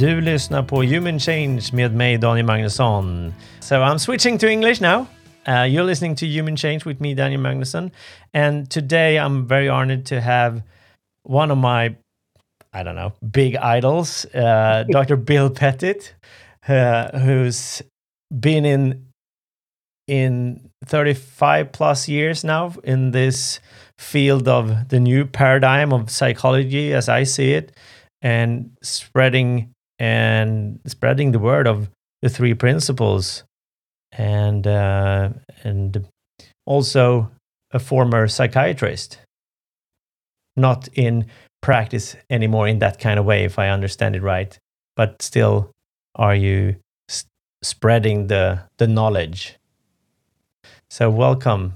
Du lyssnar på Human Change med mig, Daniel Magnusson. So I'm switching to English now. Uh, you're listening to Human Change with me, Daniel Magnusson. And today I'm very honored to have one of my, I don't know, big idols, uh, Dr. Bill Pettit, uh, who's been in in 35 plus years now in this field of the new paradigm of psychology as I see it and spreading and spreading the word of the three principles. And uh, and also a former psychiatrist. Not in practice anymore in that kind of way if i understand it right. But still are you spreading the the knowledge? So welcome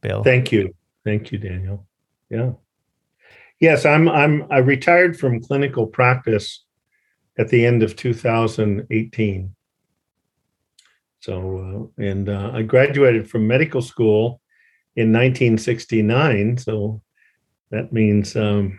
bill. Thank you. Thank you daniel. Yeah. Yes i'm i'm i retired from clinical practice at the end of 2018. So, uh, and uh, I graduated from medical school in 1969. So that means um,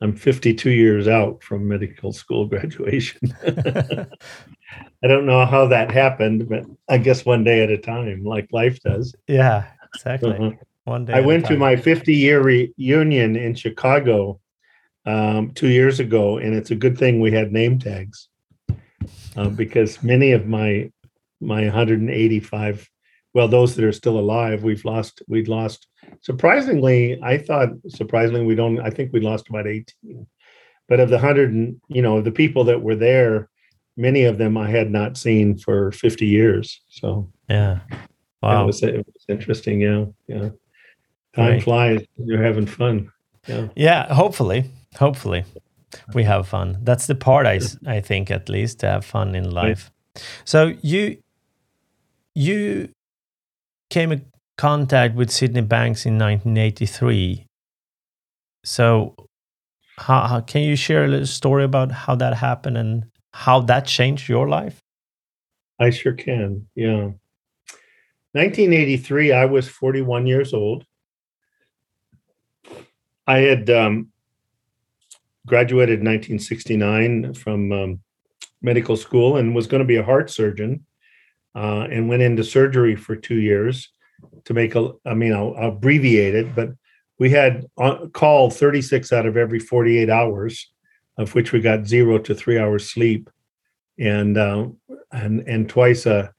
I'm 52 years out from medical school graduation. I don't know how that happened, but I guess one day at a time, like life does. Yeah, exactly. Uh-huh. One day. I went to my 50 year reunion in Chicago um, two years ago, and it's a good thing we had name tags um, because many of my my 185, well, those that are still alive, we've lost. We'd lost. Surprisingly, I thought surprisingly we don't. I think we lost about 18. But of the hundred, and you know, the people that were there, many of them I had not seen for 50 years. So yeah, wow, it was, it was interesting. Yeah, yeah. Time right. flies. You're having fun. Yeah. Yeah. Hopefully hopefully. We have fun. That's the part i i think at least to have fun in life. So you you came in contact with sydney banks in 1983 so how, how, can you share a little story about how that happened and how that changed your life? I sure can yeah. 1983 i was 41 years old. I had um, graduated in 1969 from um, medical school and was going to be a heart surgeon uh, and went into surgery for two years to make a i mean i'll, I'll abbreviate it but we had on, call 36 out of every 48 hours of which we got zero to three hours sleep. And uh, and and twice a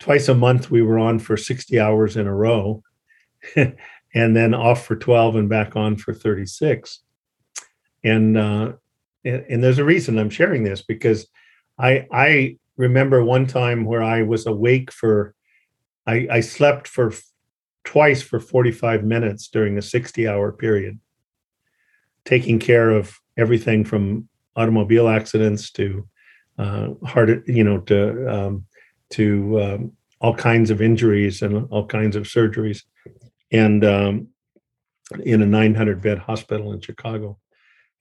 twice a month we were on for 60 hours in a row and then off for 12 and back on for 36 and uh, and, there's a reason I'm sharing this because I I remember one time where I was awake for I, I slept for twice for 45 minutes during a 60 hour period, taking care of everything from automobile accidents to uh, heart, you know, to um, to um, all kinds of injuries and all kinds of surgeries, and um, in a 900 bed hospital in Chicago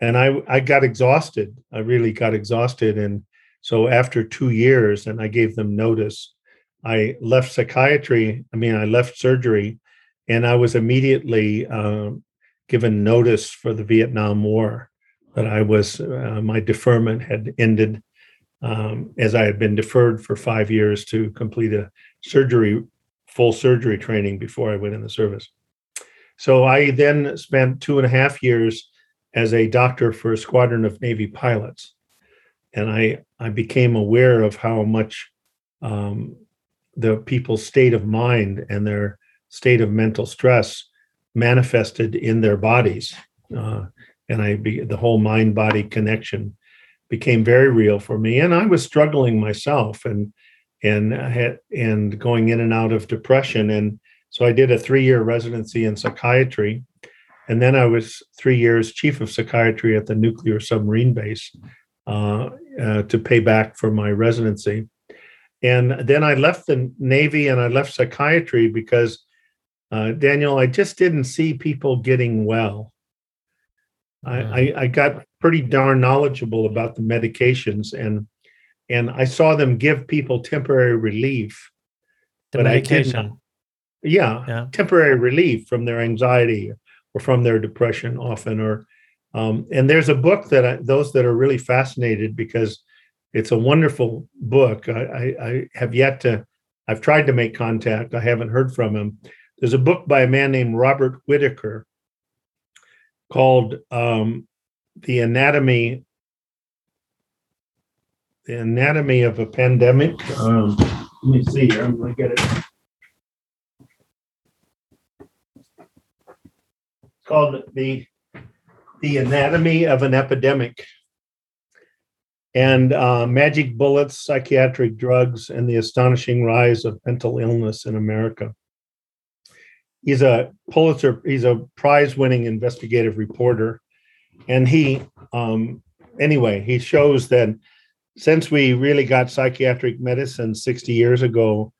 and I I got exhausted. I really got exhausted, and so after two years, and I gave them notice, I left psychiatry. I mean, I left surgery, and I was immediately um, given notice for the Vietnam War that I was uh, my deferment had ended, um, as I had been deferred for five years to complete a surgery, full surgery training before I went in the service. So I then spent two and a half years as a doctor for a squadron of Navy pilots. And I, I became aware of how much um, the people's state of mind and their state of mental stress manifested in their bodies. Uh, and I be, the whole mind body connection became very real for me. And I was struggling myself and and had, and going in and out of depression. And so I did a three year residency in psychiatry and then I was three years chief of psychiatry at the nuclear submarine base uh, uh, to pay back for my residency. And then I left the Navy and I left psychiatry because, uh, Daniel, I just didn't see people getting well. I, I, I got pretty darn knowledgeable about the medications and and I saw them give people temporary relief. The medication. Yeah, yeah, temporary relief from their anxiety or from their depression often or um, and there's a book that I, those that are really fascinated because it's a wonderful book. I, I, I have yet to. I've tried to make contact. I haven't heard from him. There's a book by a man named Robert Whitaker called um, "The Anatomy." The anatomy of a pandemic. Um, let me see here. I'm going to get it. Called the the anatomy of an epidemic and uh, magic bullets, psychiatric drugs, and the astonishing rise of mental illness in America. He's a Pulitzer, he's a prize winning investigative reporter. And he, um, anyway, he shows that since we really got psychiatric medicine 60 years ago,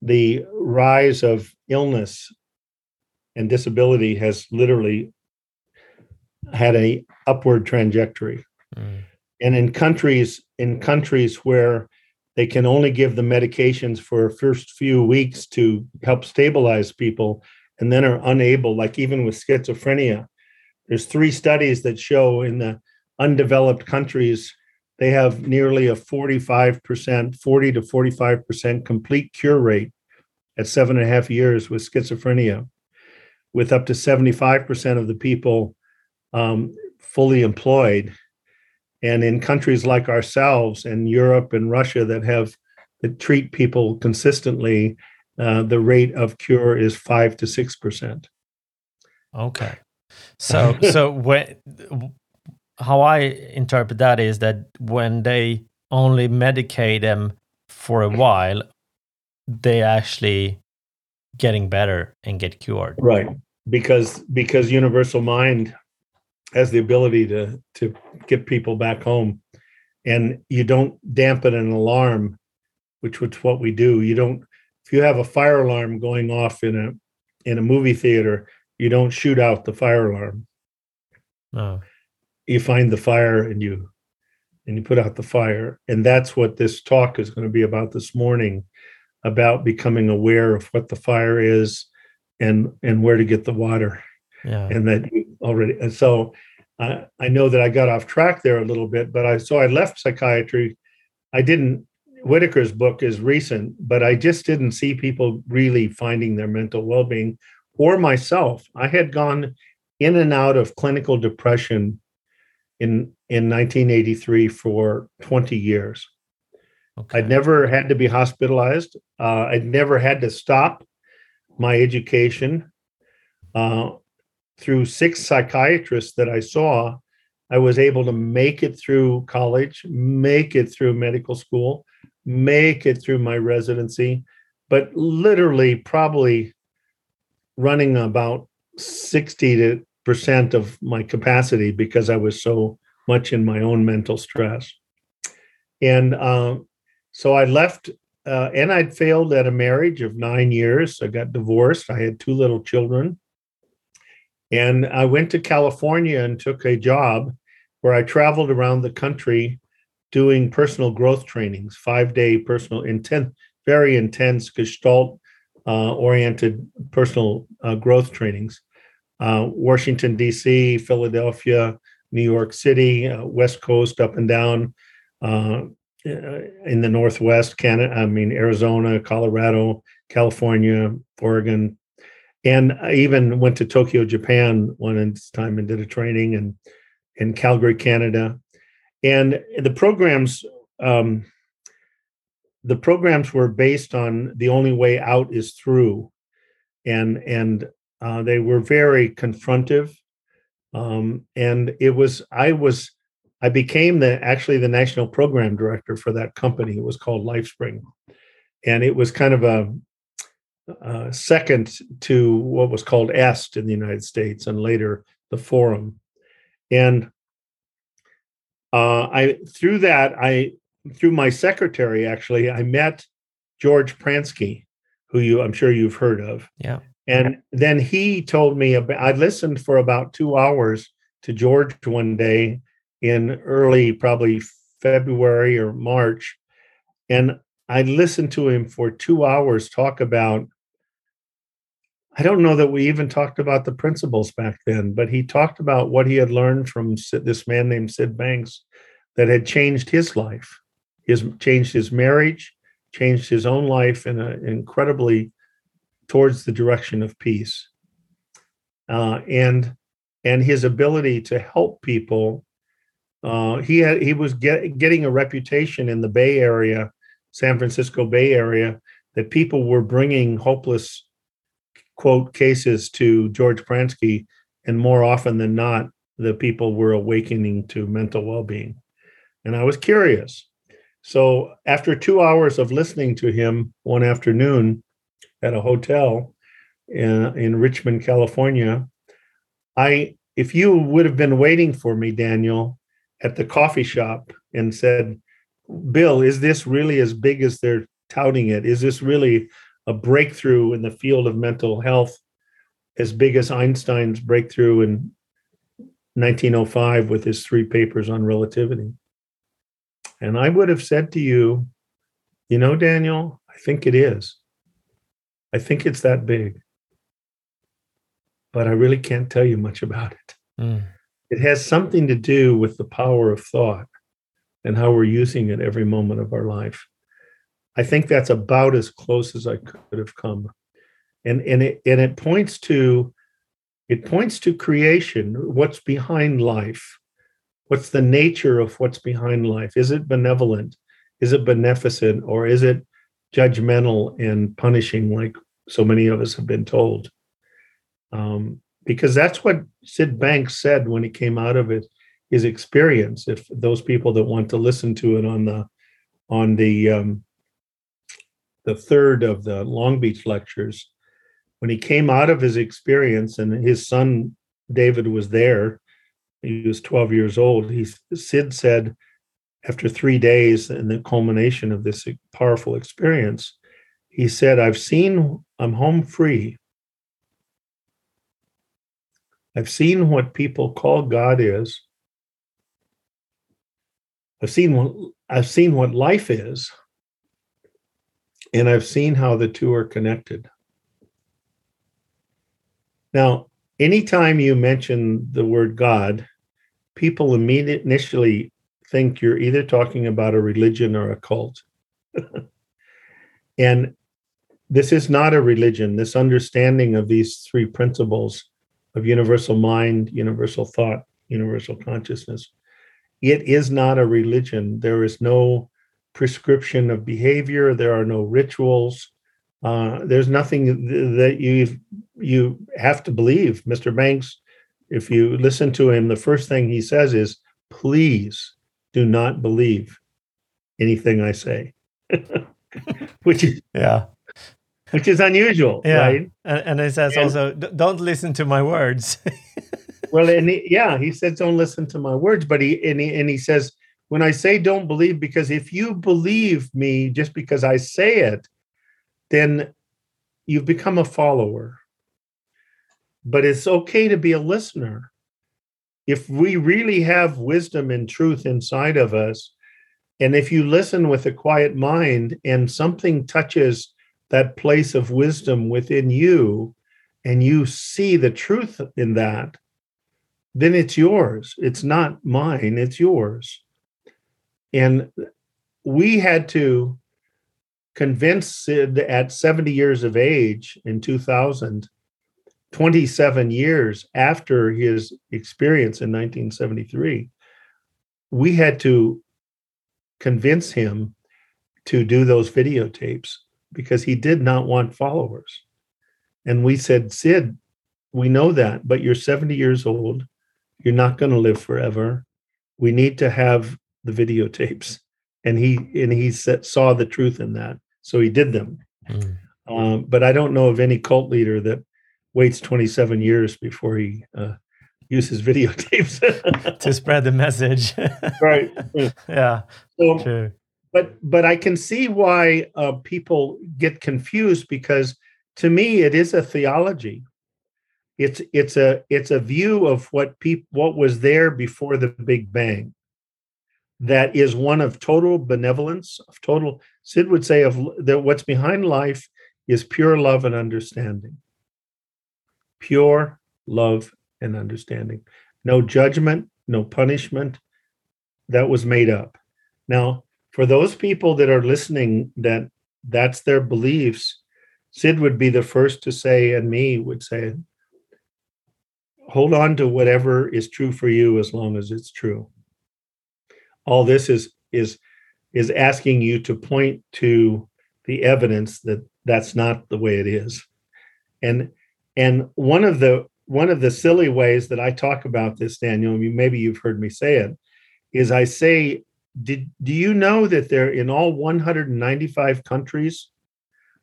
the rise of illness and disability has literally had a upward trajectory. Mm and in countries in countries where they can only give the medications for first few weeks to help stabilize people and then are unable like even with schizophrenia there's three studies that show in the undeveloped countries they have nearly a 45% 40 to 45% complete cure rate at seven and a half years with schizophrenia with up to 75% of the people um, fully employed and in countries like ourselves and Europe and Russia that have that treat people consistently, uh, the rate of cure is five to six percent. Okay, so so when how I interpret that is that when they only medicate them for a while, they actually getting better and get cured. Right, because because universal mind has the ability to to get people back home. And you don't dampen an alarm which was what we do. You don't if you have a fire alarm going off in a in a movie theater you don't shoot out the fire alarm. No you find the fire and you and you put out the fire. And that's what this talk is going to be about this morning about becoming aware of what the fire is and and where to get the water yeah. and that already and so uh, I know that I got off track there a little bit, but I so I left psychiatry. I didn't. Whitaker's book is recent, but I just didn't see people really finding their mental well-being, or myself. I had gone in and out of clinical depression in in 1983 for 20 years. Okay. I'd never had to be hospitalized. Uh, I'd never had to stop my education. Uh, through six psychiatrists that I saw, I was able to make it through college, make it through medical school, make it through my residency, but literally probably running about 60 to percent of my capacity because I was so much in my own mental stress. And um, so I left, uh, and I'd failed at a marriage of nine years. I got divorced. I had two little children. And I went to California and took a job where I traveled around the country doing personal growth trainings, five day personal intense, very intense Gestalt uh, oriented personal uh, growth trainings. Uh, Washington, D.C., Philadelphia, New York City, uh, West Coast, up and down uh, in the Northwest, Canada, I mean, Arizona, Colorado, California, Oregon, and I even went to Tokyo, Japan one time and did a training in in Calgary, Canada. And the programs um, the programs were based on the only way out is through, and and uh, they were very confrontive. Um, and it was I was I became the actually the national program director for that company. It was called LifeSpring, and it was kind of a uh, second to what was called EST in the United States and later the Forum. And uh, I through that I through my secretary actually I met George Pransky, who you I'm sure you've heard of. Yeah. And then he told me about I listened for about two hours to George one day in early probably February or March. And I listened to him for two hours talk about I don't know that we even talked about the principles back then, but he talked about what he had learned from this man named Sid Banks that had changed his life. his changed his marriage, changed his own life in an incredibly towards the direction of peace. Uh, and and his ability to help people. Uh, he had he was get, getting a reputation in the Bay Area, San Francisco Bay Area, that people were bringing hopeless quote cases to George Pransky, and more often than not, the people were awakening to mental well-being. And I was curious. So after two hours of listening to him one afternoon at a hotel in, in Richmond, California, I if you would have been waiting for me, Daniel, at the coffee shop and said, Bill, is this really as big as they're touting it? Is this really a breakthrough in the field of mental health as big as Einstein's breakthrough in 1905 with his three papers on relativity? And I would have said to you, you know, Daniel, I think it is. I think it's that big but I really can't tell you much about it. Mm. It has something to do with the power of thought and how we're using it every moment of our life. I think that's about as close as I could have come. And and it and it points to it points to creation, what's behind life. What's the nature of what's behind life? Is it benevolent? Is it beneficent or is it judgmental and punishing like so many of us have been told? um, because that's what Sid Banks said when he came out of it, his experience. If those people that want to listen to it on the on the um, the third of the Long Beach lectures, when he came out of his experience, and his son David was there, he was 12 years old. He Sid said, after three days and the culmination of this powerful experience, he said, "I've seen. I'm home free." I've seen what people call God is. I've seen what I've seen what life is. And I've seen how the two are connected. Now, anytime you mention the word God, people immediately initially think you're either talking about a religion or a cult. and this is not a religion. This understanding of these three principles of universal mind, universal thought, universal consciousness. It is not a religion. There is no prescription of behavior. There are no rituals. Uh, there's nothing that you you have to believe. Mr. Banks, if you listen to him, the first thing he says is, "Please do not believe anything I say," which is yeah which is unusual, yeah. right? And, and it says and, also, don't listen to my words. well, and he, yeah, he says, don't listen to my words, but he and he and he says, when I say don't believe, because if you believe me just because I say it, then you've become a follower. But it's okay to be a listener. If we really have wisdom and truth inside of us, and if you listen with a quiet mind and something touches that place of wisdom within you and you see the truth in that, then it's yours. It's not mine, it's yours. And we had to convince Sid at 70 years of age in 2000, 27 years after his experience in 1973, we had to convince him to do those videotapes because he did not want followers. And we said, Sid, we know that, but you're 70 years old. You're not going to live forever. We need to have the videotapes. And he and he saw the truth in that, so he did them. Mm. Um, but I don't know of any cult leader that waits 27 years before he uh, uses videotapes to spread the message. right. Yeah. So, True but but I can see why uh, people get confused because to me it is a theology. It's it's a it's a view of what people what was there before the Big Bang. That is one of total benevolence, of total. Sid would say of that what's behind life is pure love and understanding. Pure love and understanding. No judgment, no punishment. That was made up. Now, for those people that are listening that that's their beliefs sid would be the first to say and me would say hold on to whatever is true for you as long as it's true. All this is is is asking you to point to the evidence that that's not the way it is. And and one of the one of the silly ways that i talk about this daniel maybe you've heard me say it is i say did do you know that there in all 195 countries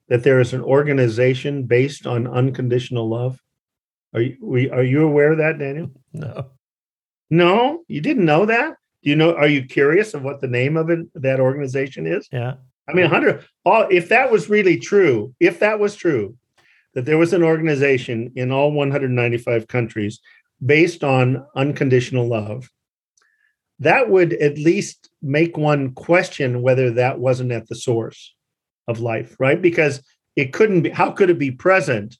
that there is an organization based on unconditional love? Are you are you aware of that daniel? No. no? You didn't know that? Do you know are you curious of what the name of it that organization is? Yeah. I mean, 100, all, if that was really true, if that was true, that there was an organization in all 195 countries based on unconditional love, that would at least make one question whether that wasn't at the source of life, right? Because it couldn't be, how could it be present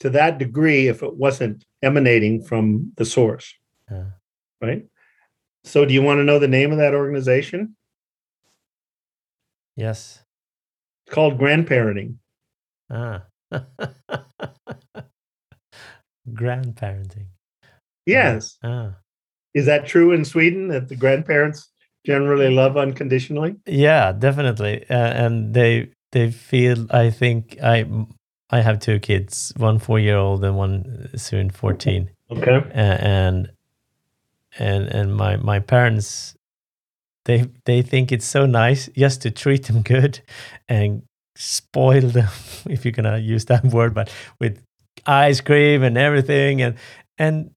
to that degree if it wasn't emanating from the source, Yeah. right? So, do you want to know the name of that organization? Yes. It's called grandparenting. Ah. Grandparenting. Yes. Ah. Is that true in Sweden that the grandparents generally love unconditionally? Yeah, definitely. Uh, and they they feel. I think I I have two kids, one four year old and one soon fourteen. Okay. A- and and and my my parents they they think it's so nice just to treat them good and spoil them if you're gonna use that word but with ice cream and everything and and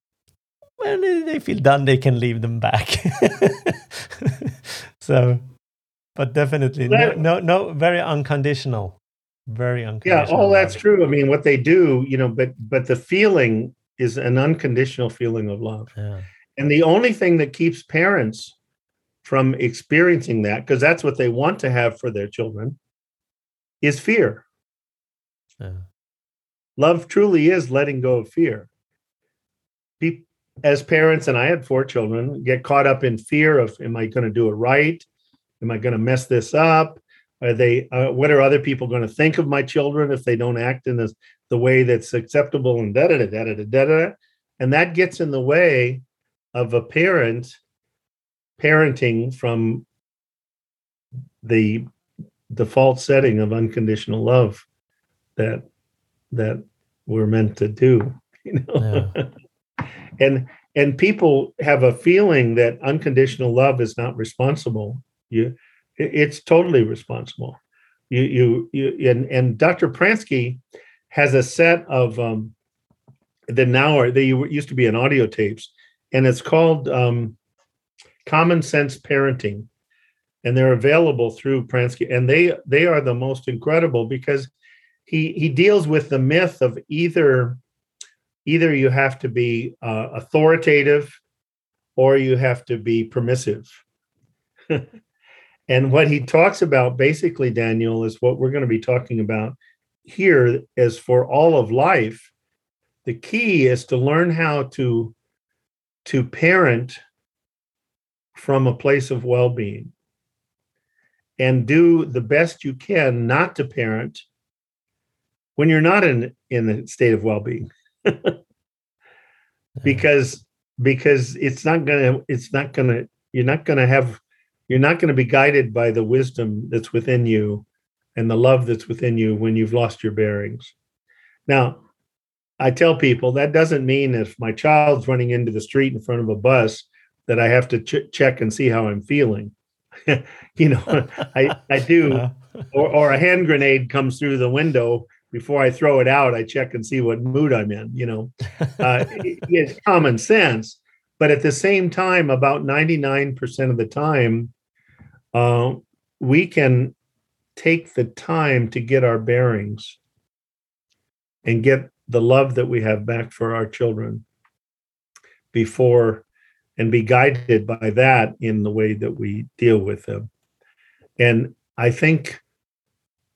when they feel done they can leave them back so but definitely no, That- no no very unconditional very unconditional. Yeah, all that's true. I mean, what they do, you know, but but the feeling is an unconditional feeling of love. yeah And the only thing that keeps parents from experiencing that, because that's what they want to have for their children, is fear. yeah Love truly is letting go of fear. Pe- As parents, and I had four children, get caught up in fear of, am I going to do it right? Am I going to mess this up? Are they? Uh, what are other people going to think of my children if they don't act in this, the way that's acceptable? And da da da da da da da. And that gets in the way of a parent parenting from the default setting of unconditional love that that we're meant to do you know and and people have a feeling that unconditional love is not responsible. You it's totally responsible. You you you and, and dr pransky has a set of um that now are they used to be in audio tapes and it's called um common sense parenting. And they're available through pransky and they they are the most incredible because he he deals with the myth of either either you have to be uh, authoritative or you have to be permissive. And what he talks about basically daniel is what we're going to be talking about here is for all of life the key is to learn how to to parent from a place of well-being and do the best you can not to parent when you're not in in the state of well-being because because it's not gonna it's not gonna you're not gonna have you're not gonna be guided by the wisdom that's within you and the love that's within you when you've lost your bearings. Now i tell people that doesn't mean if my child's running into the street in front of a bus that i have to ch- check and see how i'm feeling. You know i i do. Uh, or, or a hand grenade comes through the window before I throw it out, I check and see what mood I'm in. You know, uh, it's common sense, but at the same time, about 99% of the time, uh, we can take the time to get our bearings and get the love that we have back for our children before and be guided by that in the way that we deal with them. And I think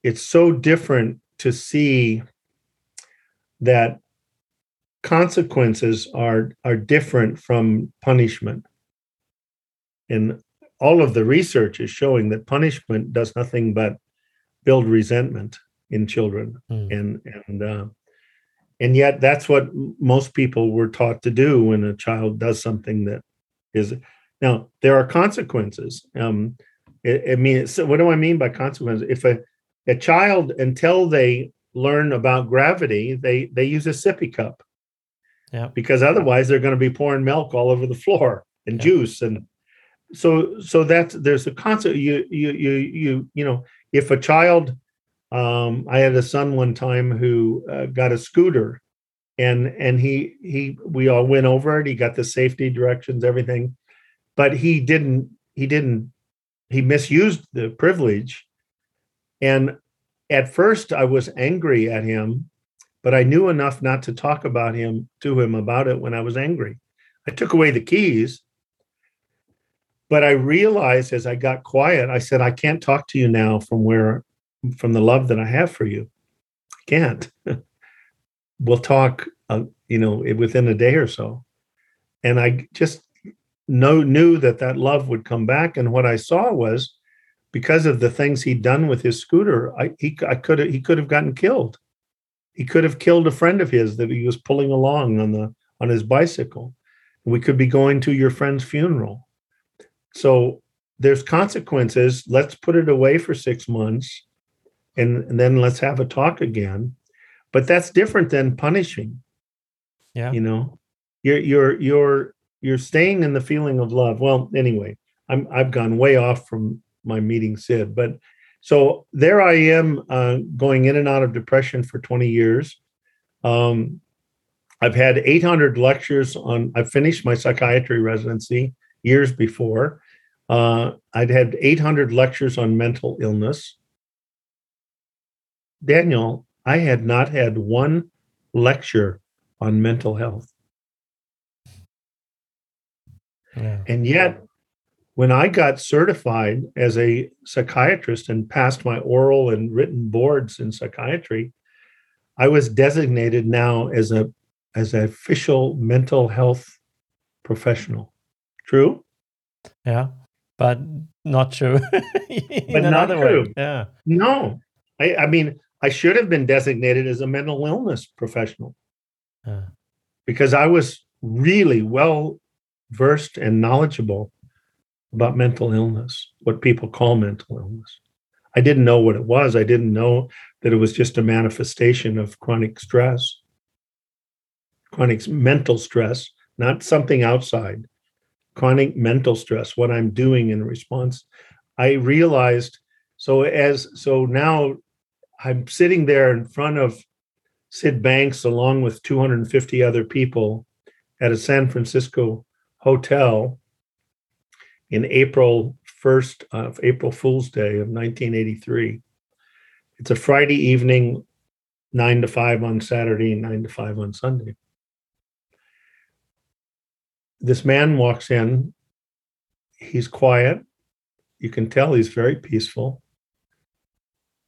it's so different to see that consequences are are different from punishment. And all of the research is showing that punishment does nothing but build resentment in children. Mm. and and uh, and yet that's what most people were taught to do when a child does something that is now there are consequences. Um i, I mean so what do i mean by consequences? If a a child until they learn about gravity they they use a sippy cup Yeah. because otherwise they're going to be pouring milk all over the floor and Yeah. juice and so so that's there's a concept you you you you you know if a child um i had a son one time who uh, got a scooter and and he he we all went over it he got the safety directions everything but he didn't he didn't he misused the privilege and at first i was angry at him but i knew enough not to talk about him to him about it when i was angry. I took away the keys but i realized as i got quiet i said i can't talk to you now from where from the love that i have for you. I can't. We'll talk uh, you know within a day or so. And i just know knew that that love would come back and what i saw was because of the things he'd done with his scooter i he i could have he could have gotten killed. He could have killed a friend of his that he was pulling along on the on his bicycle. We could be going to your friend's funeral. So there's consequences. Let's put it away for 6 months and, and then let's have a talk again. But that's different than punishing. Yeah. you know you're you're you're you're staying in the feeling of love. Well anyway i'm i've gone way off from my meeting Sid. but so there i am uh, going in and out of depression for 20 years um, i've had 800 lectures on i finished my psychiatry residency years before uh, i'd had 800 lectures on mental illness daniel i had not had one lecture on mental health Yeah. And yet, when I got certified as a psychiatrist and passed my oral and written boards in psychiatry, I was designated now as a as an official mental health professional. True? Yeah. But not true. But not true. way. Yeah. No. I, I mean, I should have been designated as a mental illness professional Yeah. because I was really well versed and knowledgeable about mental illness, what people call mental illness. I didn't know what it was. I didn't know that it was just a manifestation of chronic stress, chronic mental stress, not something outside, chronic mental stress, what I'm doing in response. I realized so as so now I'm sitting there in front of Sid Banks along with 250 other people at a San Francisco hotel in April 1st of uh, April Fool's Day of 1983. It's a Friday evening, 9 to 5 on Saturday, 9 to 5 on Sunday. This man walks in. He's quiet. You can tell he's very peaceful.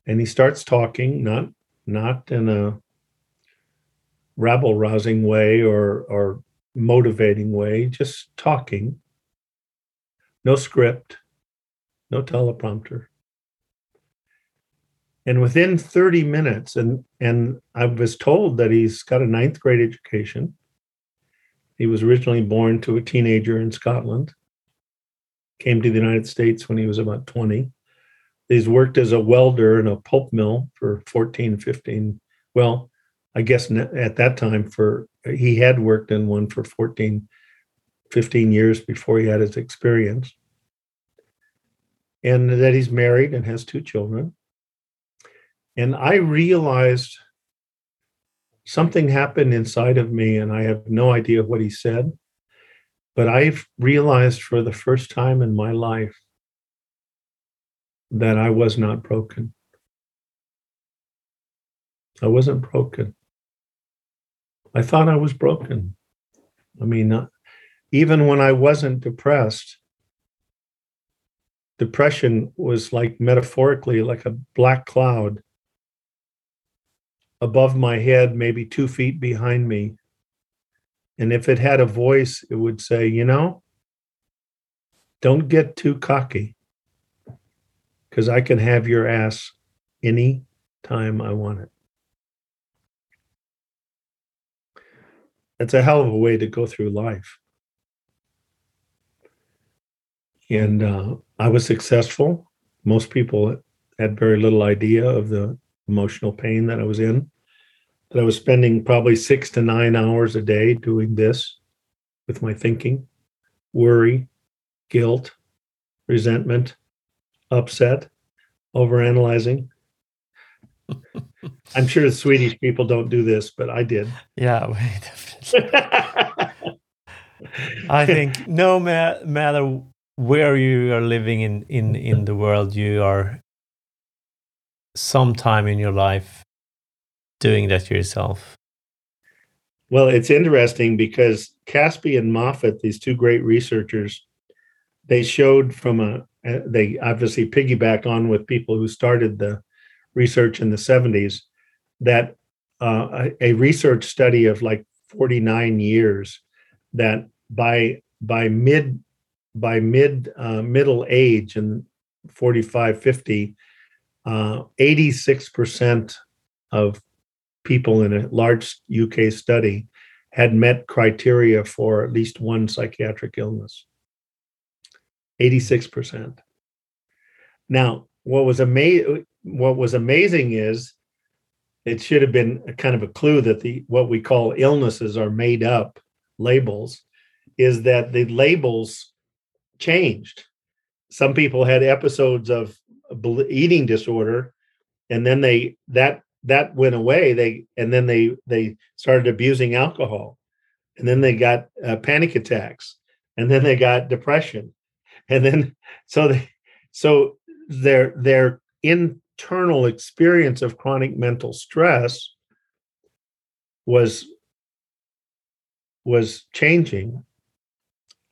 And he starts talking, not not in a rabble rousing way or or motivating way, just talking. No script, no teleprompter. And within 30 minutes, and, and I was told that he's got a ninth grade education. He was originally born to a teenager in Scotland, came to the United States when he was about 20. He's worked as a welder in a pulp mill for 14, 15, well, I guess at that time for he had worked in one for 14 15 years before he had his experience and that he's married and has two children. And i realized something happened inside of me and i have no idea what he said but i've realized for the first time in my life that i was not broken. I wasn't broken. I thought I was broken. I mean, even when I wasn't depressed, depression was like metaphorically like a black cloud above my head, maybe two feet behind me. And if it had a voice, it would say, you know, don't get too cocky because I can have your ass any time I want it. That's a hell of a way to go through life. And uh, I was successful. Most people had very little idea of the emotional pain that I was in. That I was spending probably six to nine hours a day doing this with my thinking, worry, guilt, resentment, upset, overanalyzing. I'm sure the Swedish people don't do this, but I did. Yeah, I think no ma- matter where you are living in, in, in the world, you are sometime in your life doing that yourself. Well, it's interesting because Caspi and Moffitt, these two great researchers, they showed from a they obviously piggyback on with people who started the research in the 70s that uh, a, a, research study of like 49 years that by by mid by mid uh, middle age and 45 50 uh, 86% of people in a large UK study had met criteria for at least one psychiatric illness. 86%. Now, what was amazing what was amazing is it should have been kind of a clue that the what we call illnesses are made up labels is that the labels changed. Some people had episodes of eating disorder and then they that that went away they and then they they started abusing alcohol and then they got uh, panic attacks and then they got depression and then so they so their their internal experience of chronic mental stress was was changing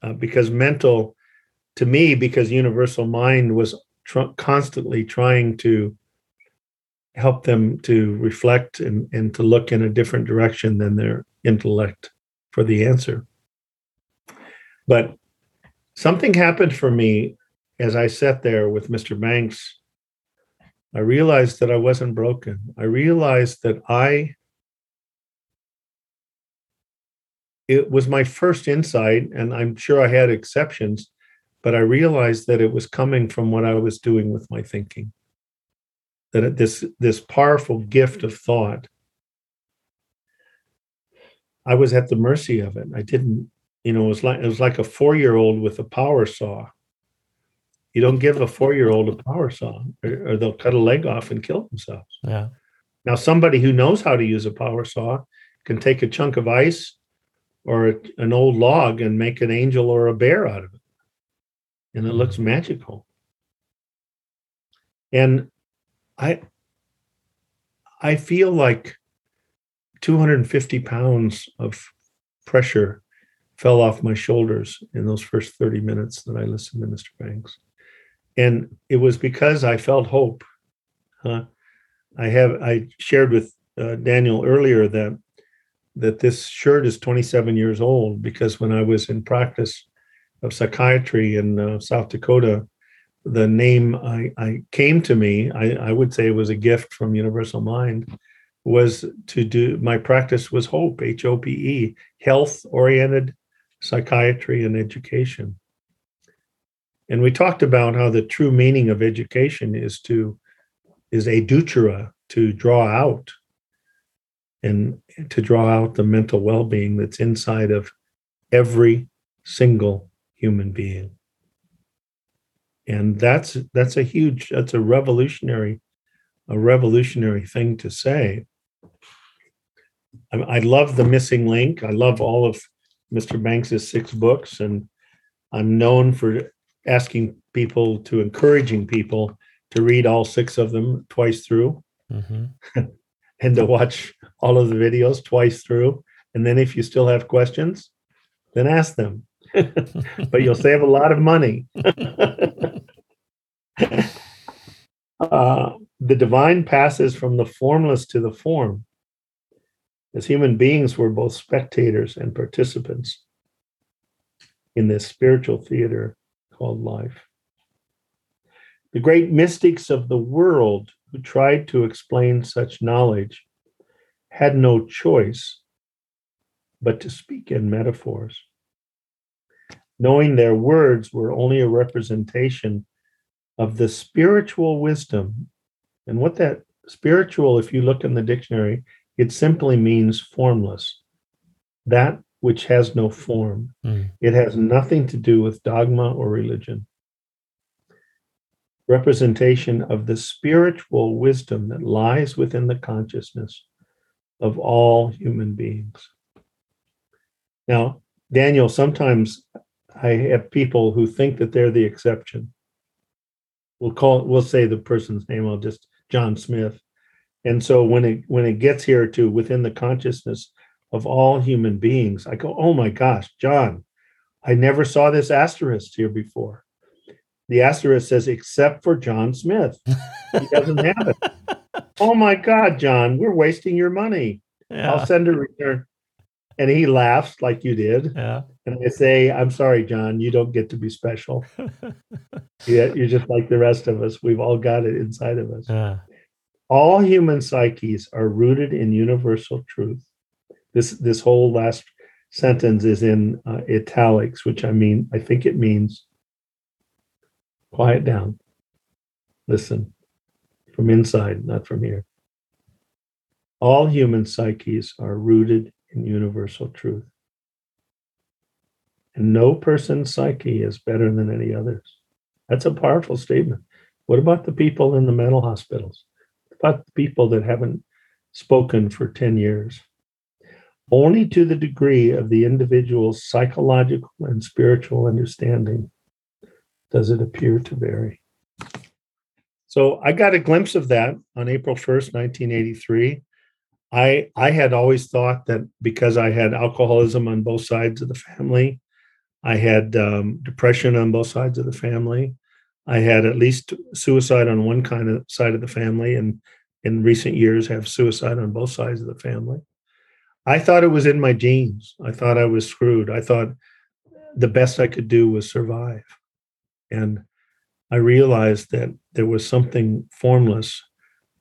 uh, because mental to me because universal mind was tr- constantly trying to help them to reflect and, and to look in a different direction than their intellect for the answer. But something happened for me as I sat there with Mr. Banks. I realized that I wasn't broken. I realized that I, it was my first insight, and I'm sure I had exceptions, but I realized that it was coming from what I was doing with my thinking. That this this powerful gift of thought, I was at the mercy of it. I didn't, you know, it was like it was like a four year old with a power saw. You don't give a four year old a power saw, or, or they'll cut a leg off and kill themselves. Yeah. Now, somebody who knows how to use a power saw can take a chunk of ice or a, an old log and make an angel or a bear out of it and it looks magical. And I I feel like 250 pounds of pressure fell off my shoulders in those first 30 minutes that I listened to Mr. Banks. And it was because I felt hope. Uh, I have I shared with uh, Daniel earlier that that this shirt is 27 years old because when I was in practice of psychiatry in uh, South Dakota, the name I, I came to me, I, I, would say it was a gift from Universal Mind, was to do my practice was HOPE, H O P E, health oriented psychiatry and education. And we talked about how the true meaning of education is to is a educere, to draw out and to draw out the mental well-being that's inside of every single human being. And that's that's a huge that's a revolutionary a revolutionary thing to say. I, I, love the missing link. I love all of mr banks's six books and i'm known for asking people to encouraging people to read all six of them twice through. Mm-hmm. and to watch all of the videos twice through. And then if you still have questions then ask them but you'll save a lot of money. uh, the divine passes from the formless to the form. As human beings, we're both spectators and participants in this spiritual theater called life. The great mystics of the world who tried to explain such knowledge had no choice but to speak in metaphors. Knowing their words were only a representation of the spiritual wisdom. And what that spiritual, if you look in the dictionary, it simply means formless, that which has no form. Mm. It has nothing to do with dogma or religion. Representation of the spiritual wisdom that lies within the consciousness of all human beings. Now, Daniel, sometimes I have people who think that they're the exception. We'll call we'll say the person's name, I'll just John Smith. And so when it when it gets here to within the consciousness of all human beings, I go, oh my gosh, John, I never saw this asterisk here before. The asterisk says, except for John Smith. He doesn't have it. oh my God, John, we're wasting your money. Yeah. I'll send a return. And he laughs like you did. yeah. And I say, I'm sorry, John, you don't get to be special. Yeah, you're just like the rest of us. We've all got it inside of us. yeah. All human psyches are rooted in universal truth. This this whole last sentence is in uh, italics, which I mean, I think it means quiet down, listen from inside, not from here. All human psyches are rooted in universal truth. And no person's psyche is better than any others. That's a powerful statement. What about the people in the mental hospitals? What about the people that haven't spoken for 10 years? Only to the degree of the individual's psychological and spiritual understanding does it appear to vary. So I got a glimpse of that on April 1st, 1983. I I had always thought that because I had alcoholism on both sides of the family, I had um, depression on both sides of the family. I had at least suicide on one kind of side of the family, and in recent years have suicide on both sides of the family. I thought it was in my genes. I thought I was screwed. I thought the best I could do was survive. And I realized that there was something formless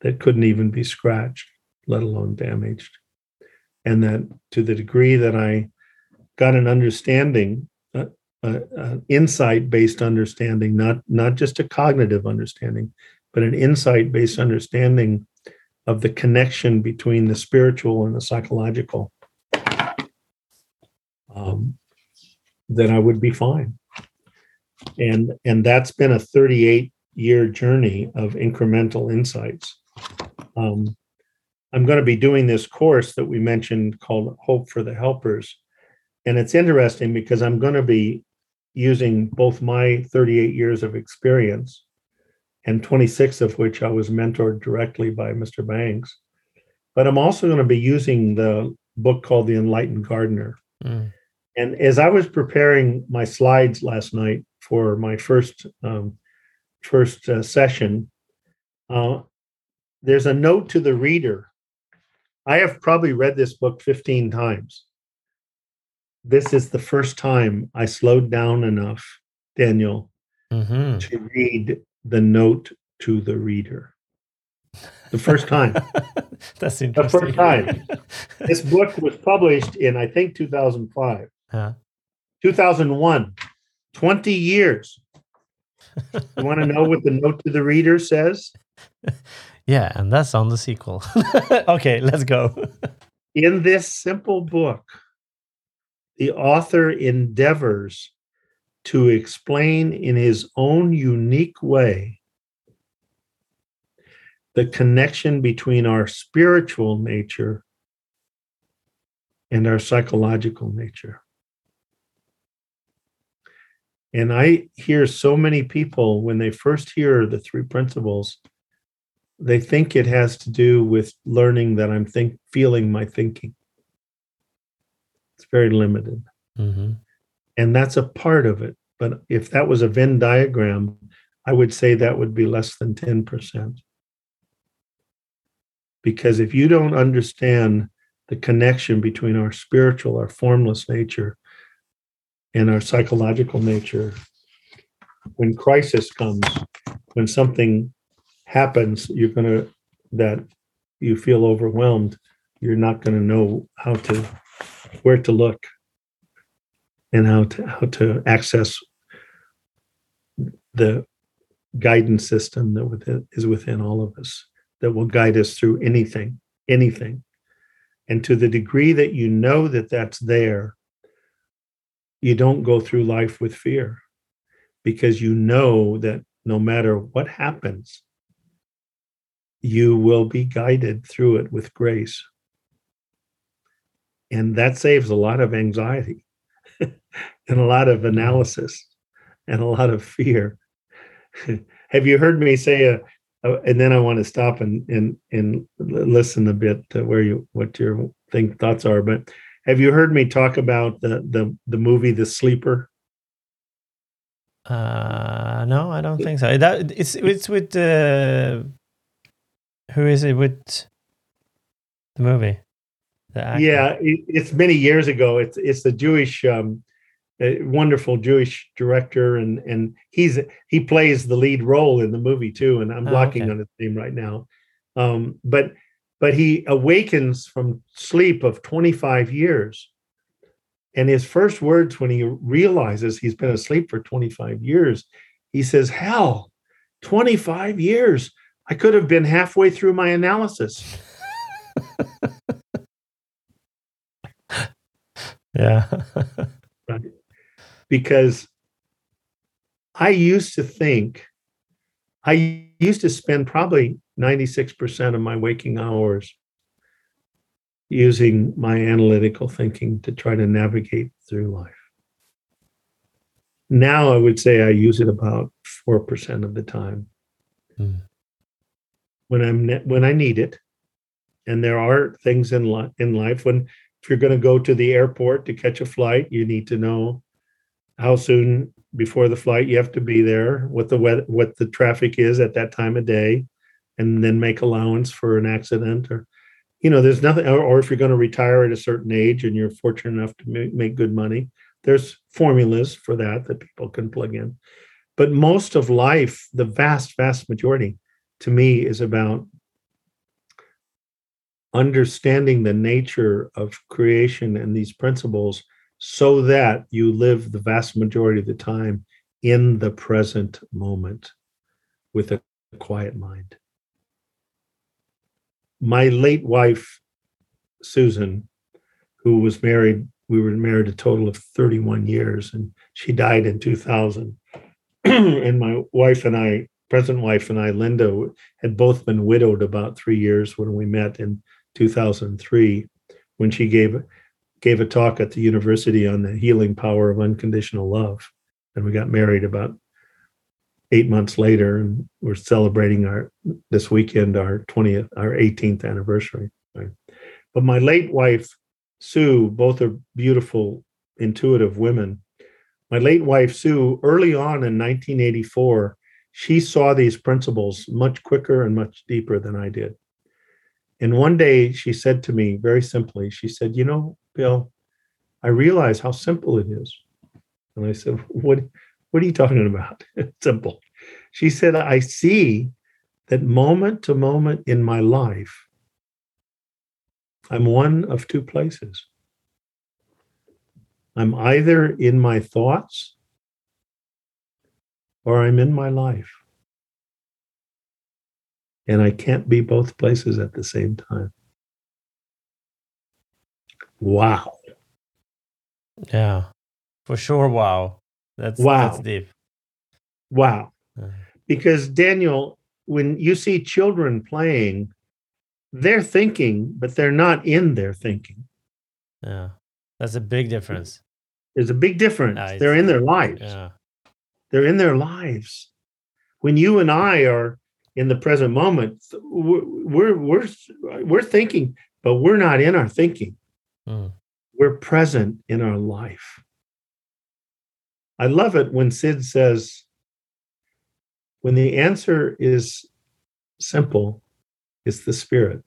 that couldn't even be scratched, let alone damaged. And that to the degree that I got an understanding, uh, uh, uh, insight-based understanding, not not just a cognitive understanding, but an insight-based understanding of the connection between the spiritual and the psychological, um, then I would be fine. And and that's been a 38 year journey of incremental insights. Um, I'm going to be doing this course that we mentioned called Hope for the Helpers. And it's interesting because I'm going to be using both my 38 years of experience and 26 of which I was mentored directly by Mr. Banks. But I'm also going to be using the book called The Enlightened Gardener. Mm. And as I was preparing my slides last night for my first um, first uh, session, uh, there's a note to the reader. I have probably read this book 15 times. This is the first time I slowed down enough, Daniel, Mhm. to read the note to the reader. The first time. That's interesting. the first time. this book was published in, I think, 2005. yeah. 2001, 20 years. You want to know what the note to the reader says? Yeah, and that's on the sequel. okay, let's go. In this simple book, the author endeavors to explain in his own unique way the connection between our spiritual nature and our psychological nature. And I hear so many people when they first hear the three principles, they think it has to do with learning that I'm think feeling my thinking. It's very limited. hmm And that's a part of it. But if that was a Venn diagram, I would say that would be less than 10%. Because if you don't understand the connection between our spiritual, our formless nature, and our psychological nature, when crisis comes, when something happens, you're to, that you feel overwhelmed, you're not to know how to, where to look and how to, how to access the guidance system that within, is within all of us that will guide us through anything, anything. And to the degree that you know that that's there, you don't go through life with fear because you know that no matter what happens, you will be guided through it with grace. And that saves a lot of anxiety and a lot of analysis and a lot of fear. Have you heard me say a, a, and then I want to stop and and and listen a bit to where you what your think thoughts are. But have you heard me talk about the the the movie The Sleeper? Uh, no, I don't think so. That it's it's with uh, who is it with the movie? The yeah, it, it's many years ago. It's it's the Jewish, um, wonderful Jewish director, and and he's he plays the lead role in the movie too. And I'm oh, blocking okay. on his name right now, um, but but he awakens from sleep of 25 years and his first words when he realizes he's been asleep for 25 years, he says, Hell, 25 years. I could have been halfway through my analysis. yeah. right. Because I used to think, I used to spend probably 96% of my waking hours using my analytical thinking to try to navigate through life. Now I would say I use it about 4% of the time. Mm. When I'm when I need it. And there are things in li- in life when if you're going to go to the airport to catch a flight, you need to know how soon before the flight you have to be there, what the weather, what the traffic is at that time of day, and then make allowance for an accident or you know, there's nothing, or, or if you're going to retire at a certain age and you're fortunate enough to make, make good money, there's formulas for that that people can plug in. But most of life, the vast, vast majority to me is about understanding the nature of creation and these principles so that you live the vast majority of the time in the present moment with a quiet mind my late wife, Susan, who was married, we were married a total of 31 years, and she died in 2000. and my wife and I, present wife and I, Linda, had both been widowed about three years when we met in 2003, when she gave gave a talk at the university on the healing power of unconditional love. And we got married about eight months later, and we're celebrating our this weekend our 20th, our 18th anniversary. But my late wife, Sue, both are beautiful, intuitive women. My late wife, Sue, early on in 1984, she saw these principles much quicker and much deeper than I did. And one day she said to me very simply, she said, You know, Bill, I realize how simple it is. And I said, What what are you talking about? Simple. She said, I see that moment to moment in my life, I'm one of two places. I'm either in my thoughts or I'm in my life. And I can't be both places at the same time. Wow. Yeah, for sure. Wow. That's wow. That's deep. Wow. Because Daniel, when you see children playing, they're thinking, but they're not in their thinking. Yeah. That's a big difference. There's a big difference. Nice. They're in their lives. Yeah. They're in their lives. When you and I are in the present moment, we're we're we're thinking, but we're not in our thinking. Mm. We're present in our life. I love it when Sid says, when the answer is simple, it's the spirit.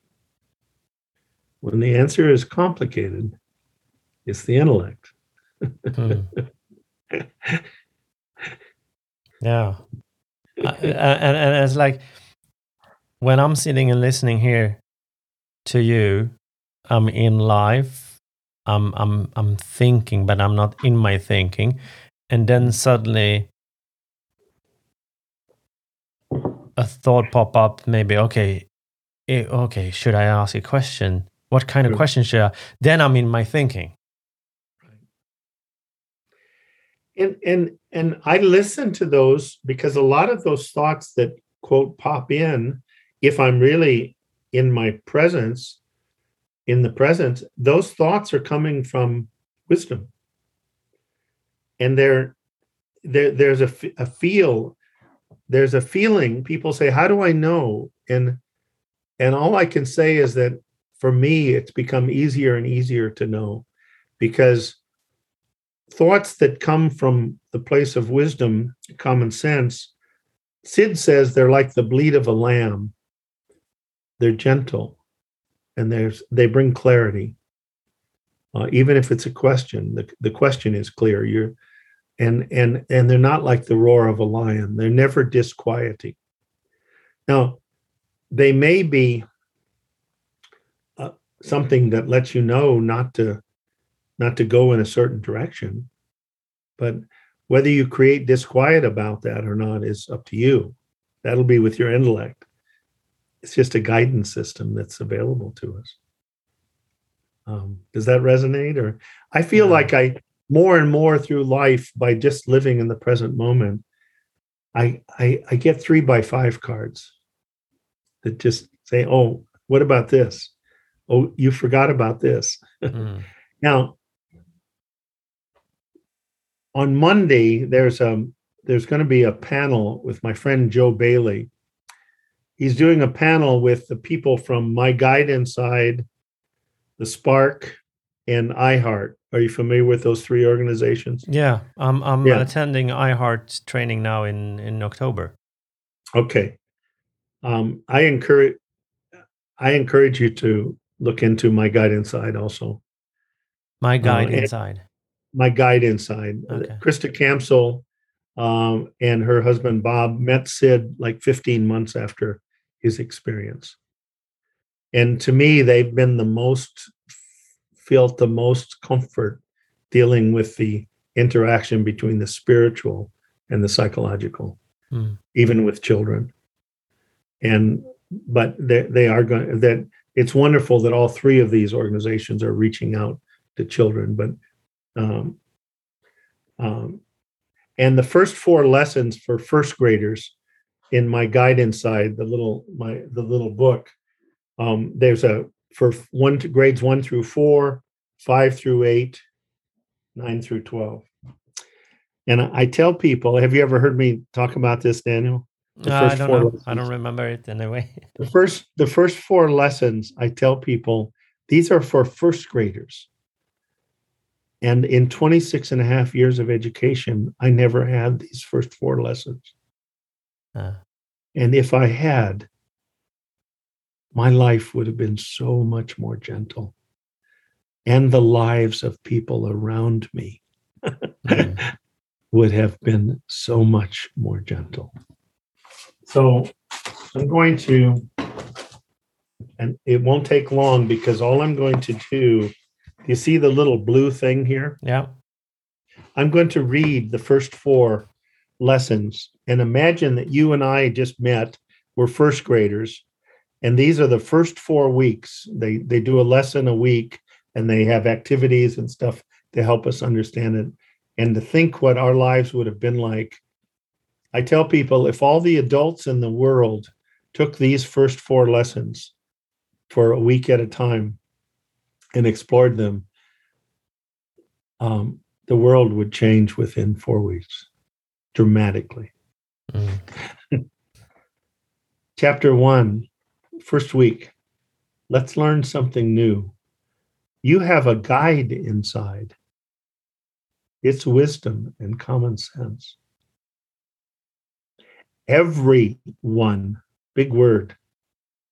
When the answer is complicated, it's the intellect. hmm. Yeah. uh, and, and it's like when I'm sitting and listening here to you, I'm in life. I'm I'm I'm thinking, but I'm not in my thinking. And then suddenly a thought pop up, maybe, okay, eh, okay, should I ask a question? What kind of question should I? Then I'm in my thinking. And and and i listen to those because a lot of those thoughts that quote pop in if i'm really in my presence in the present those thoughts are coming from wisdom. And there there there's a, a feel there's a feeling. People say how do i know? And and all i can say is that for me it's become easier and easier to know because thoughts that come from the place of wisdom, common sense, Sid says they're like the bleat of a lamb. They're gentle, and there's they bring clarity. Uh, even if it's a question, the, the question is clear. You're, and and and they're not like the roar of a lion. They're never disquieting. Now, they may be uh, something that lets you know not to not to go in a certain direction. But whether you create disquiet about that or not is up to you. That'll be with your intellect. It's just a guidance system that's available to us. Um, does that resonate? Or I feel Yeah. like I more and more through life by just living in the present moment, I I, I get three by five cards that just say, "Oh, what about this? Oh, you forgot about this." Mm. Now, on Monday, there's a there's going to be a panel with my friend Joe Bailey. He's doing a panel with the people from My Guide Inside, the Spark, and iHeart. Are you familiar with those three organizations? Yeah, I'm I'm Yeah. attending iHeart training now in in October. Okay. Um, I encourage I encourage you to look into My Guide Inside also. My guide and- inside. My guide inside. Okay. Christa Campsall um, and her husband Bob met Sid like 15 months after his experience. And to me, they've been the most, felt the most comfort dealing with the interaction between the spiritual and the psychological, Mm. even with children. And, but they, they are going, that it's wonderful that all three of these organizations are reaching out to children, but um, um, and the first four lessons for first graders in my guide inside the little my the little book um, there's a for one to grades one through four five through eight nine through 12 and I, tell people have you ever heard me talk about this daniel Uh, I don't know. I don't remember it anyway. the first the first four lessons i tell people these are for first graders and in 26 and a half years of education i never had these first four lessons and if i had my life would have been so much more gentle and the lives of people around me mm. would have been so much more gentle. So I'm going to, and it won't take long because all I'm going to do, you see the little blue thing here? yeah. I'm going to read the first four lessons and imagine that you and I just met, we're first graders, and these are the first four weeks. They they do a lesson a week and they have activities and stuff to help us understand it and to think what our lives would have been like. I tell people if all the adults in the world took these first four lessons for a week at a time and explored them, um, the world would change within four weeks dramatically. Mm. Chapter one, first week. Let's learn something new. You have a guide inside. It's wisdom and common sense. Everyone, big word,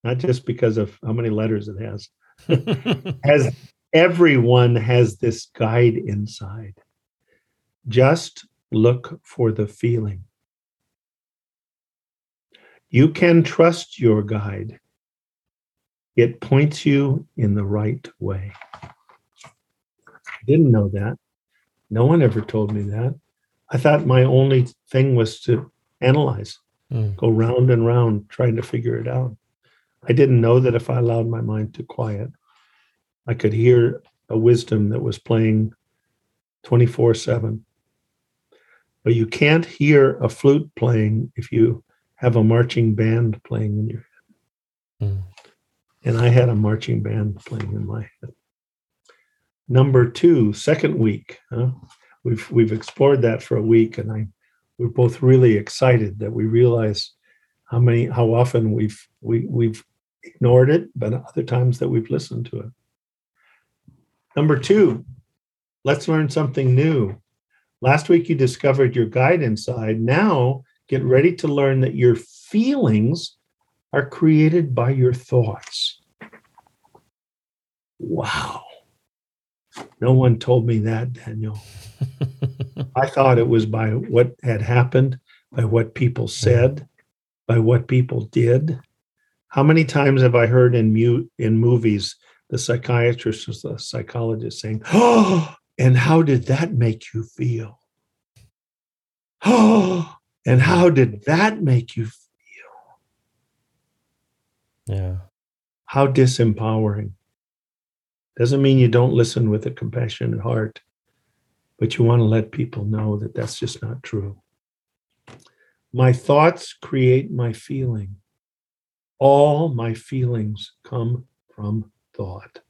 not just because of how many letters it has, has everyone has this guide inside. Just look for the feeling. You can trust your guide. It points you in the right way. I didn't know that. No one ever told me that. I thought my only thing was to analyze, Mm. go round and round trying to figure it out. I didn't know that if I allowed my mind to quiet, I could hear a wisdom that was playing 24 7. But you can't hear a flute playing if you have a marching band playing in your Mm. and I had a marching band playing in my head. Number two, second week. Huh? We've we've explored that for a week, and I we're both really excited that we realize how many how often we've we we've ignored it, but other times that we've listened to it. Number two, let's learn something new. Last week you discovered your guide inside. Now get ready to learn that your feelings are created by your thoughts. Wow. No one told me that, Daniel. I thought it was by what had happened, by what people said, by what people did. How many times have I heard in mute in movies the psychiatrist or the psychologist saying, "Oh, and how did that make you feel?" Oh, and how did that make you feel? yeah. How disempowering. Doesn't mean you don't listen with a compassionate heart, but you want to let people know that that's just not true. My thoughts create my feeling. All my feelings come from thought.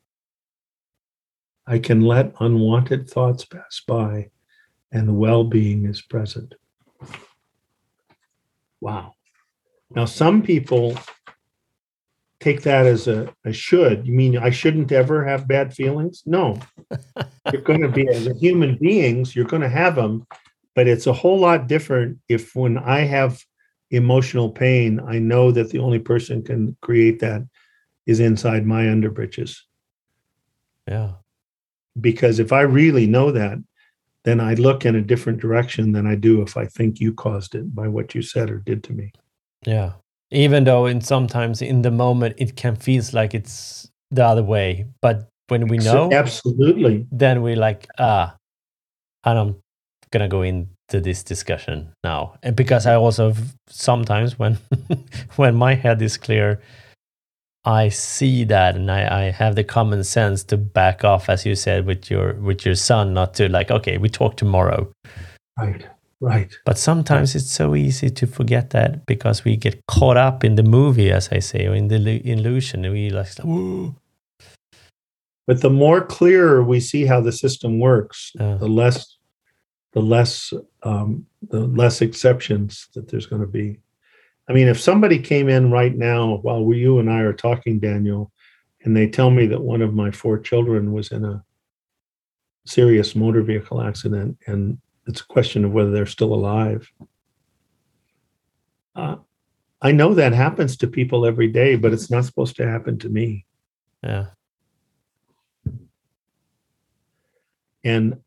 I can let unwanted thoughts pass by, and the well being is present. Wow. Now, some people take that as a, a should. You mean I shouldn't ever have bad feelings? No. you're going to be, as a human beings, you're going to have them, but it's a whole lot different if when I have emotional pain, I know that the only person can create that is inside my underbritches. Yeah. Because if I really know that, then I look in a different direction than I do if I think you caused it by what you said or did to me. Yeah. Even though in sometimes in the moment it can feels like it's the other way, but when we know, absolutely. then we like ah, and I'm gonna go into this discussion now, and because I also sometimes when when my head is clear, I see that and I, I have the common sense to back off, as you said with your with your son, not to like okay, we talk tomorrow. Right. Right. But sometimes it's so easy to forget that because we get caught up in the movie, as I say, or in the illusion. And we like, Ooh. But the more clearer we see how the system works, Yeah. the less the less um, the less exceptions that there's going to be. I mean, if somebody came in right now while we, you and I are talking, Daniel, and they tell me that one of my four children was in a serious motor vehicle accident, and it's a question of whether they're still alive. Uh, I know that happens to people every day, but it's not supposed to happen to me. yeah, And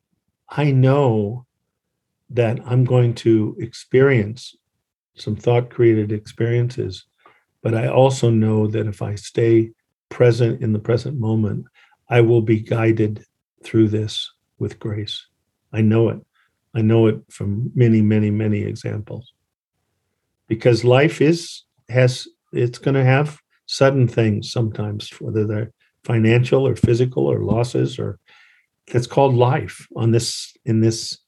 I know that I'm going to experience some thought created experiences, but I also know that if I stay present in the present moment, I will be guided through this with grace. I know it. I know it from many, many, many examples. Because life is, has, it's going to have sudden things sometimes, whether they're financial or physical or losses or that's called life on this in this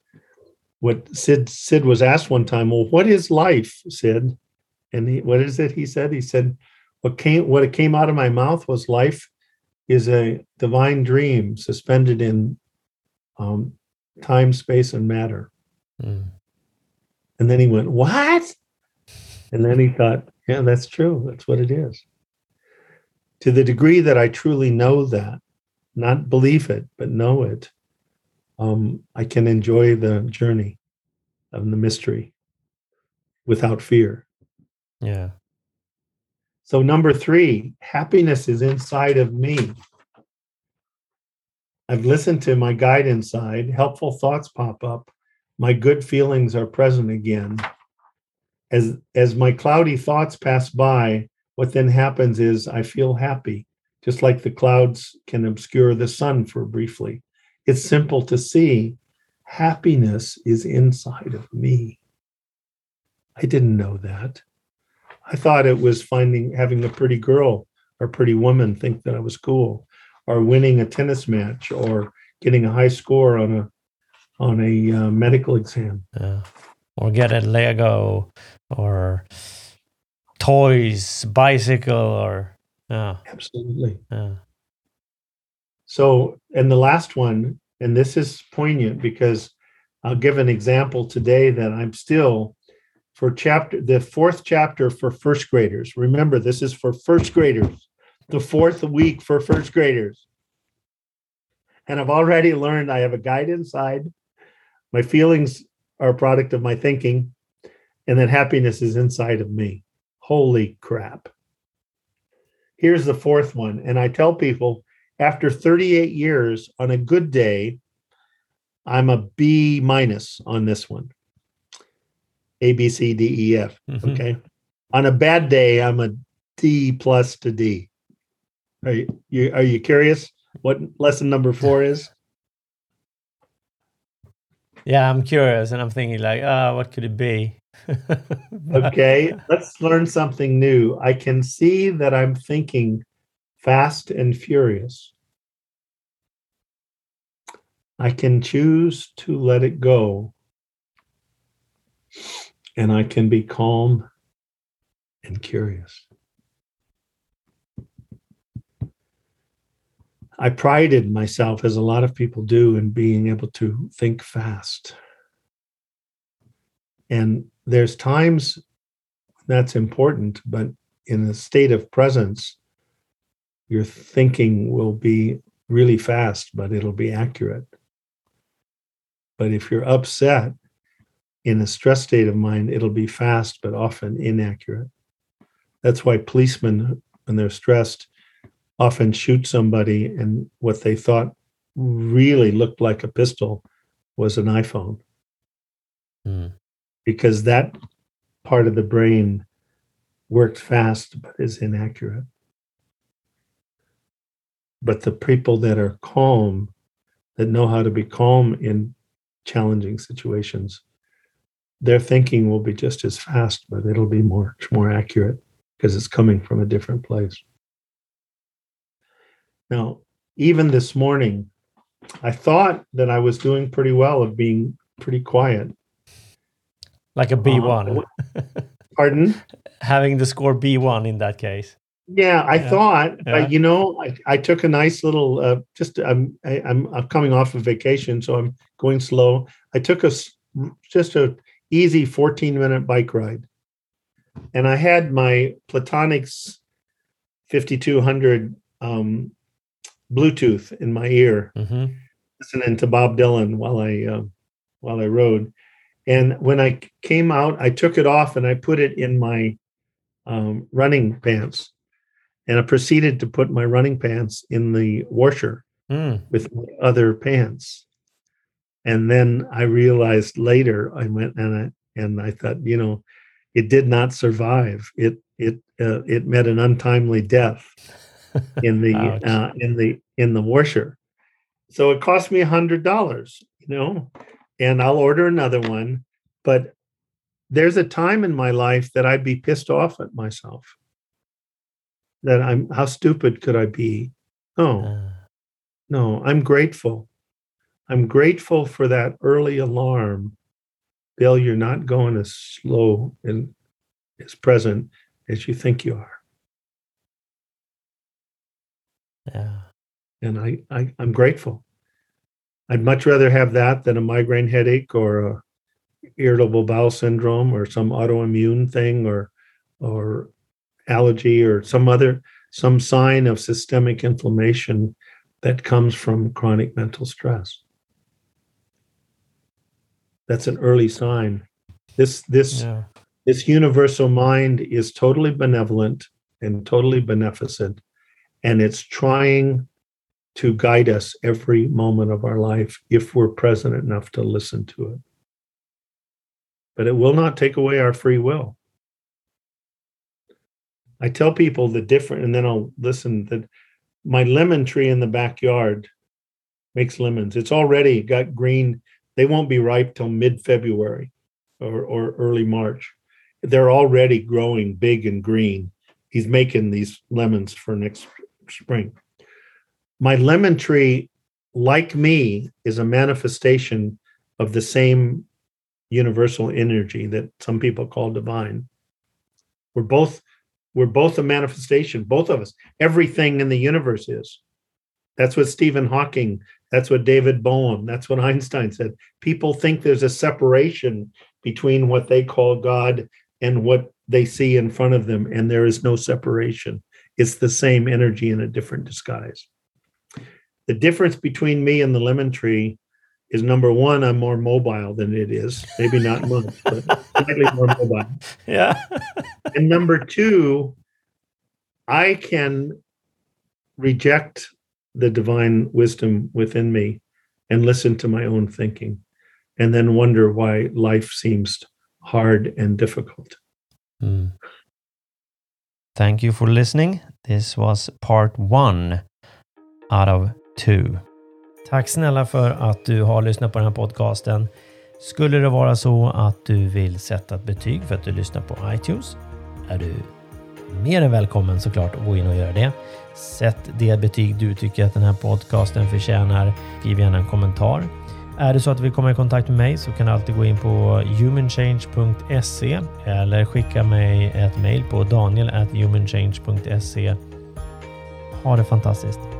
what sid sid was asked one time well what is life sid? And he, what is it he said? He said what came what it came out of my mouth was life is a divine dream suspended in um, time space and matter. Mm. and then he went what? And then he thought yeah that's true. That's what it is. To the degree that i truly know that not believe it, but know it, um, I can enjoy the journey of the mystery without fear. yeah, So, number three, happiness is inside of me. I've listened to my guide inside, helpful thoughts pop up, my good feelings are present again. as as my cloudy thoughts pass by, what then happens is I feel happy, just like the clouds can obscure the sun for briefly. It's simple to see. Happiness is inside of me. I didn't know that. I thought it was finding having a pretty girl or pretty woman think that I was cool, or winning a tennis match, or getting a high score on a on a uh, medical exam. Yeah. Or get a Lego or toys, bicycle, or yeah. Absolutely. Yeah. So, and the last one, and this is poignant because I'll give an example today that I'm still for chapter the fourth chapter for first graders. Remember, this is for first graders, the fourth week for first graders. And I've already learned I have a guide inside. My feelings are a product of my thinking, and then happiness is inside of me. Holy crap. Here's the fourth one. And I tell people after 38 years, on a good day, I'm a B minus on this one. A, B, C, D, E, F. Mhm. Okay. On a bad day, I'm a D plus to D. Are you, you are you curious what lesson number four is? Yeah, I'm curious and I'm thinking like, ah, what could it be? Okay, let's learn something new. I can see that I'm thinking fast and furious. I can choose to let it go, and I can be calm and curious. I prided myself, as a lot of people do, in being able to think fast. And there's times that's important, but in a state of presence, your thinking will be really fast, but it'll be accurate. But if you're upset in a stress state of mind, it'll be fast, but often inaccurate. That's why policemen, when they're stressed, often shoot somebody, and what they thought really looked like a pistol was an iPhone Hmm. because that part of the brain works fast but is inaccurate. But the people that are calm, that know how to be calm in challenging situations, their thinking will be just as fast, but it'll be more, more accurate because it's coming from a different place. Now, even this morning, I thought that I was doing pretty well of being pretty quiet. like a B1. Uh, Pardon? Having the score B1 in that case. Yeah, I Yeah. thought, Yeah. but you know, I, I took a nice little. Uh, just I'm I, I'm I'm coming off of vacation, so I'm going slow. I took a just a easy 14 minute bike ride, and I had my Plantronics 5200 um, Bluetooth in my ear, hmm listening to Bob Dylan while I uh, while I rode. And when I came out, I took it off and I put it in my um, running pants, and I proceeded to put my running pants in the washer Mm. with my other pants. And then I realized later I went and I and I thought, you know, it did not survive. It it uh, it met an untimely death in the uh, in the in the washer. So it cost me a hundred dollars, you know, and I'll order another one. But there's a time in my life that I'd be pissed off at myself. That I'm how stupid could I be? Oh, Uh, no, I'm grateful. I'm grateful for that early alarm. Bill, you're not going as slow and as present as you think you are. yeah. and I, I I'm grateful. I'd much rather have that than a migraine headache or a irritable bowel syndrome or some autoimmune thing or or allergy or some other some sign of systemic inflammation that comes from chronic mental stress. That's an early sign. This this Yeah. this universal mind is totally benevolent and totally beneficent and it's trying to guide us every moment of our life if we're present enough to listen to it but it will not take away our free will I tell people the different, and then I'll listen that my lemon tree in the backyard makes lemons. It's already got green. They won't be ripe till mid February or, or early March. They're already growing big and green. He's making these lemons for next spring. My lemon tree, like me, is a manifestation of the same universal energy that some people call divine. We're both we're both a manifestation, both of us. Everything in the universe is. That's what Stephen Hawking, that's what David Bohm, that's what Einstein said. People think there's a separation between what they call God and what they see in front of them, and there is no separation. It's the same energy in a different disguise. The difference between me and the lemon tree is number one, I'm more mobile than it is. Maybe not much, but slightly more mobile. Yeah. and number two, I can reject the divine wisdom within me and listen to my own thinking and then wonder why life seems hard and difficult. Mm. Thank you for listening. This was part one out of two. Tack snälla för att du har lyssnat på den här podcasten. Skulle det vara så att du vill sätta ett betyg för att du lyssnar på iTunes är du mer än välkommen såklart att gå in och göra det. Sätt det betyg du tycker att den här podcasten förtjänar. Skriv gärna en kommentar. Är det så att du vill komma i kontakt med mig så kan du alltid gå in på humanchange.se eller skicka mig ett mejl på daniel.humanchange.se. Ha det fantastiskt!